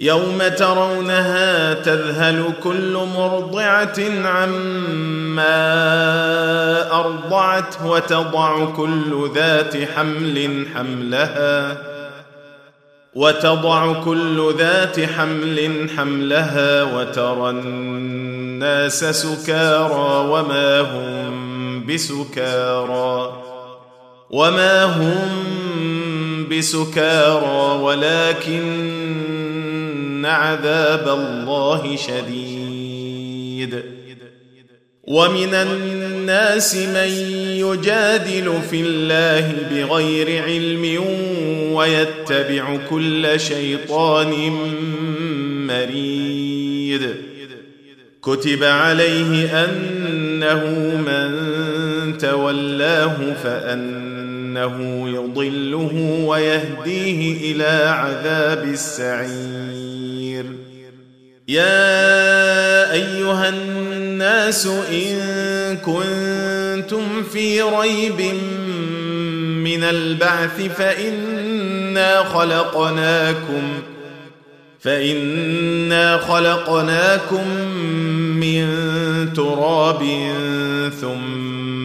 يوم ترونها تذهل كل مرضعة عما أرضعت وتضع كل ذات حمل حملها وتضع كل ذات حمل حملها وترى الناس سكارى وما هم بسكارى وما هم بسكارى ولكن عذاب الله شديد. ومن الناس من يجادل في الله بغير علم ويتبع كل شيطان مريد. كتب عليه أنه من تولاه فانه يضله ويهديه إلى عذاب السعير. يا أيها الناس إن كنتم في ريب من البعث فإنا خلقناكم فإنا خلقناكم من تراب ثم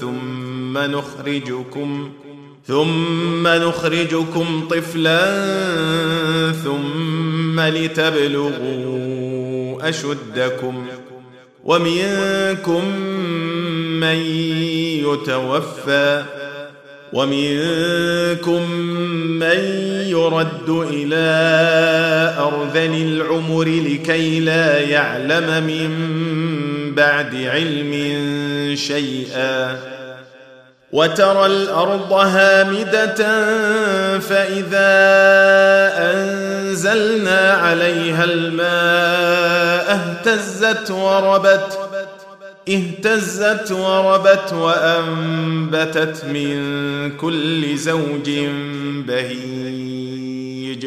ثم نخرجكم ثم نخرجكم طفلا ثم لتبلغوا أشدكم ومنكم من يتوفى ومنكم من يرد إلى أرذل العمر لكي لا يعلم من بعد علم شيئا وترى الأرض هامدة فإذا أنزلنا عليها الماء اهتزت وربت اهتزت وربت وأنبتت من كل زوج بهيج.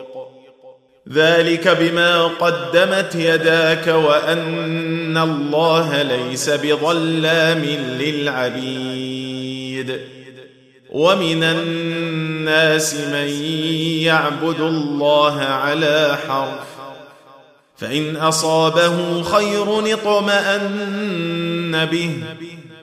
ذلك بما قدمت يداك وأن الله ليس بظلام للعبيد. ومن الناس من يعبد الله على حرف فإن أصابه خير اطمأن به.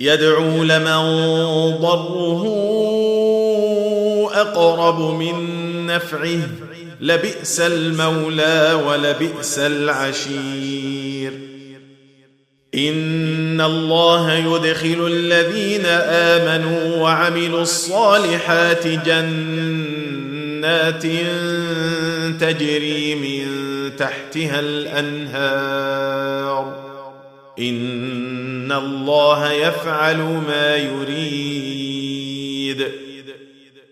يدعو لمن ضره أقرب من نفعه لبئس المولى ولبئس العشير. إن الله يدخل الذين آمنوا وعملوا الصالحات جنات تجري من تحتها الأنهار. إن الله يفعل ما يريد.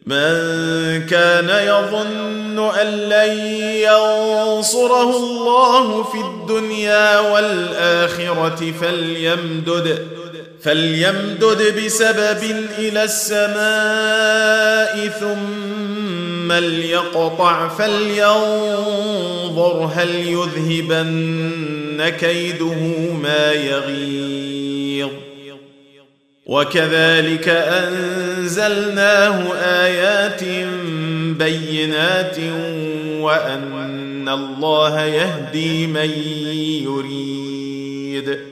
من كان يظن أن لن ينصره الله في الدنيا والآخرة فليمدد فليمدد بسبب إلى السماء ثم ليقطع فلينظر هل يذهبن كيده ما يغيظ. وكذلك أنزلناه آيات بينات وأن الله يهدي من يريد.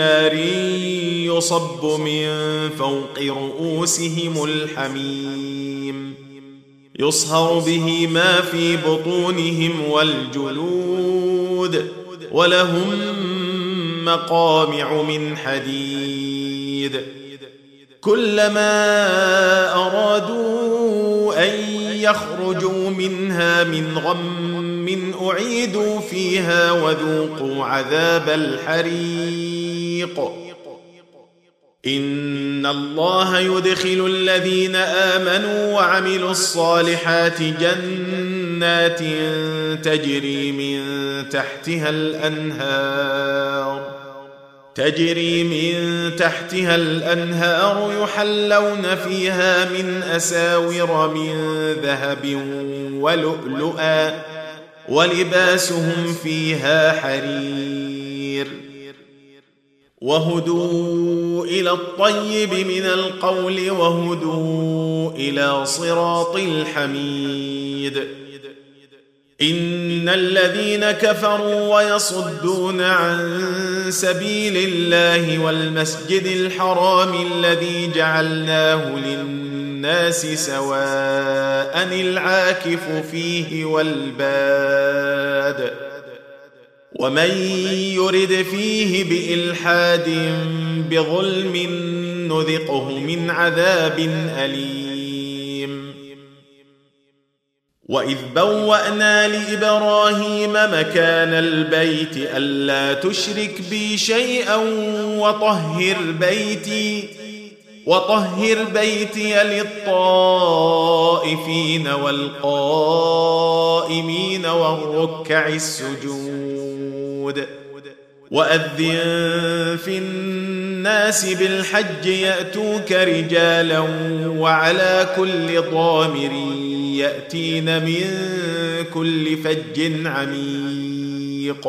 نار يصب من فوق رؤوسهم الحميم. يصهر به ما في بطونهم والجلود ولهم مقامع من حديد. كلما أرادوا أن يخرجوا منها من غم أعيدوا فيها وذوقوا عذاب الحريق. إن الله يدخل الذين آمنوا وعملوا الصالحات جنات تجري من تحتها الأنهار. تجري من تحتها الأنهار يحلون فيها من أساور من ذهب ولؤلؤا. ولباسهم فيها حرير وهدوا إلى الطيب من القول وهدوا إلى صراط الحميد. إن الذين كفروا ويصدون عن سبيل الله والمسجد الحرام الذي جعلناه للناس سواء العاكف فيه والباد ومن يرد فيه بإلحاد بظلم نذقه من عذاب أليم. وإذ بوأنا لإبراهيم مكان البيت ألا تشرك بي شيئا وطهر بيتي وطهر بيتي للطائفين والقائمين والركع السجود. وأذن في الناس بالحج يأتوك رجالا وعلى كل ضامر يأتين من كل فج عميق.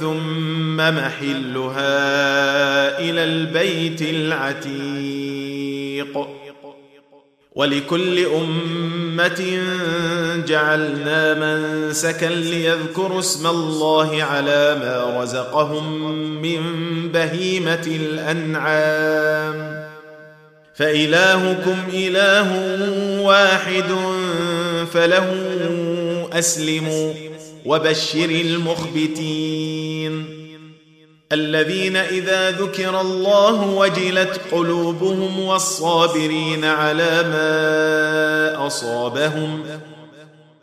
ثم محلها إلى البيت العتيق ولكل امه جعلنا منسكا ليذكروا اسم الله على ما رزقهم من بهيمه الانعام فالهكم اله واحد فله اسلموا وبشر المخبتين. الذين إذا ذكر الله وجلت قلوبهم والصابرين على ما أصابهم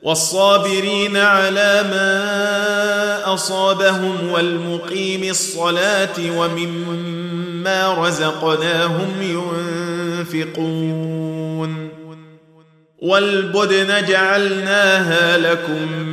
والصابرين على ما أصابهم والمقيم الصلاة ومما رزقناهم ينفقون. والبدن جعلناها لكم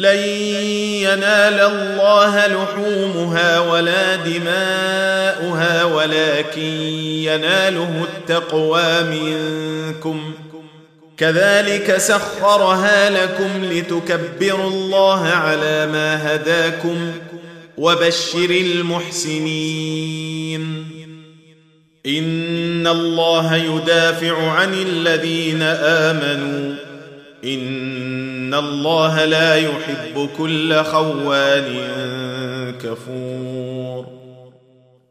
لن ينال الله لحومها ولا دماؤها ولكن يناله التقوى منكم. كذلك سخرها لكم لتكبروا الله على ما هداكم وبشر المحسنين. إن الله يدافع عن الذين آمنوا ان الله لا يحب كل خوان كفور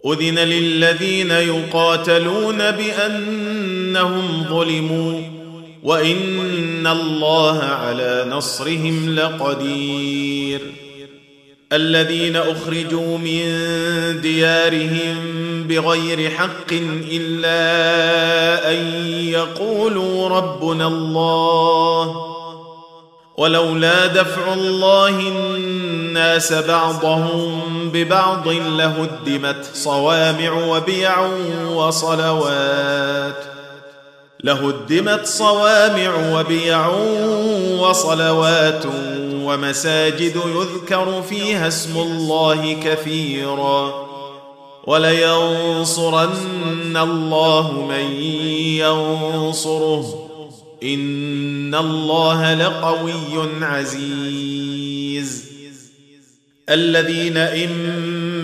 اذن للذين يقاتلون بانهم ظلموا وان الله على نصرهم لقدير الذين أخرجوا من ديارهم بغير حق إلا أن يقولوا ربنا الله ولولا دفع الله الناس بعضهم ببعض لهدمت صوامع وبيع وصلوات لهدمت صوامع وبيع وصلوات ومساجد يذكر فيها اسم الله كثيرا ولينصرن الله من ينصره. إن الله لقوي عزيز. الذين إن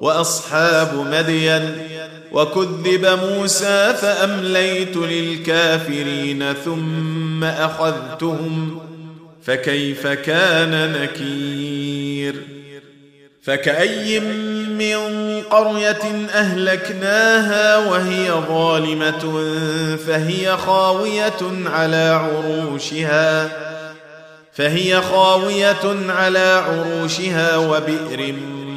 وأصحاب مدين وكذب موسى فأمليت للكافرين ثم أخذتهم فكيف كان نكير فكأي من قرية أهلكناها وهي ظالمة فهي خاوية على عروشها فهي خاوية على عروشها وبئر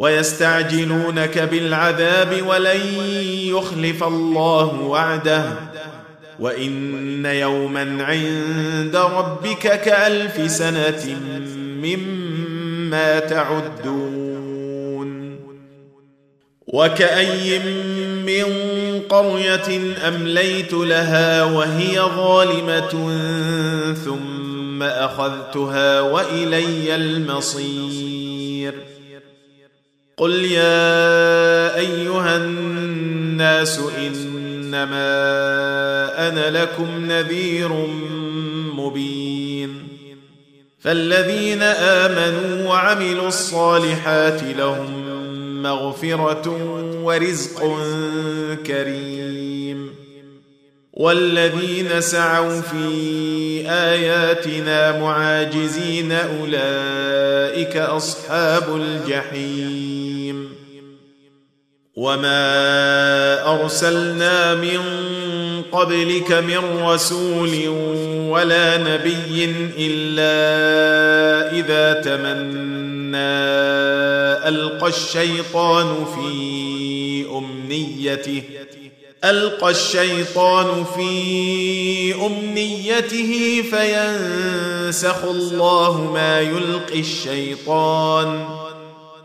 ويستعجلونك بالعذاب ولن يخلف الله وعده. وإن يوما عند ربك كألف سنة مما تعدون. وكأي من قرية أمليت لها وهي ظالمة ثم أخذتها وإلي المصير. قل يا أيها الناس إنما أنا لكم نذير مبين. فالذين آمنوا وعملوا الصالحات لهم مغفرة ورزق كريم. والذين سعوا في آياتنا معاجزين أولئك أصحاب الجحيم. وما ارسلنا من قبلك من رسول ولا نبي الا اذا تمنى القى الشيطان في امنيته القى الشيطان في امنيته فينسخ الله ما يلقي الشيطان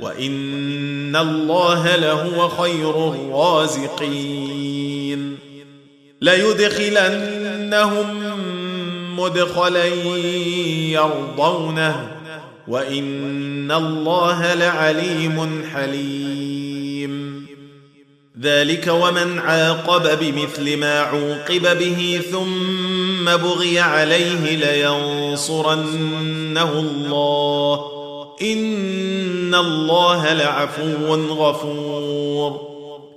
وإن الله لهو خير الرازقين. ليدخلنهم مدخلا يرضونه وإن الله لعليم حليم. ذلك ومن عاقب بمثل ما عوقب به ثم بغي عليه لينصرنه الله. ان الله لعفو غفور.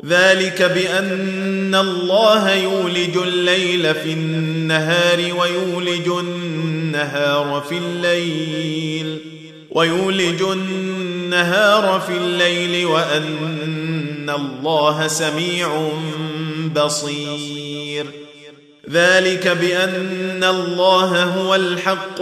ذلك بان الله يولج الليل في النهار ويولج النهار في الليل ويولج النهار في الليل ان الله سميع بصير. ذلك بان الله هو الحق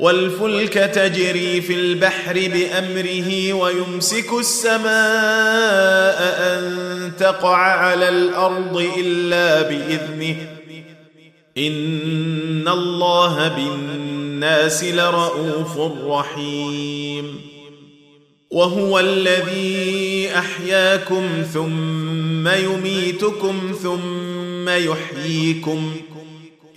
والفلك تجري في البحر بأمره ويمسك السماء أن تقع على الأرض إلا بإذنه. إن الله بالناس لرءوف رحيم. وهو الذي أحياكم ثم يميتكم ثم يحييكم.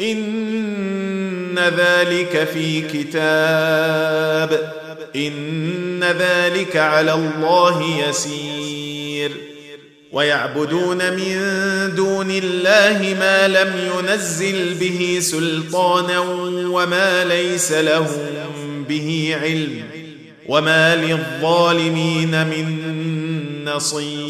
إن ذلك في كتاب إن ذلك على الله يسير. ويعبدون من دون الله ما لم ينزل به سلطانا وما ليس لهم به علم وما للظالمين من نصير.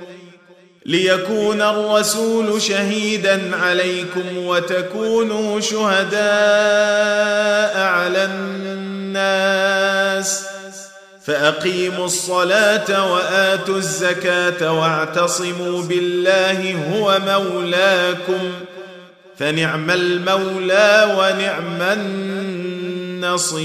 ليكون الرسول شهيدا عليكم وتكونوا شهداء على الناس. فأقيموا الصلاة وآتوا الزكاة واعتصموا بالله هو مولاكم. فنعم المولى ونعم النصير.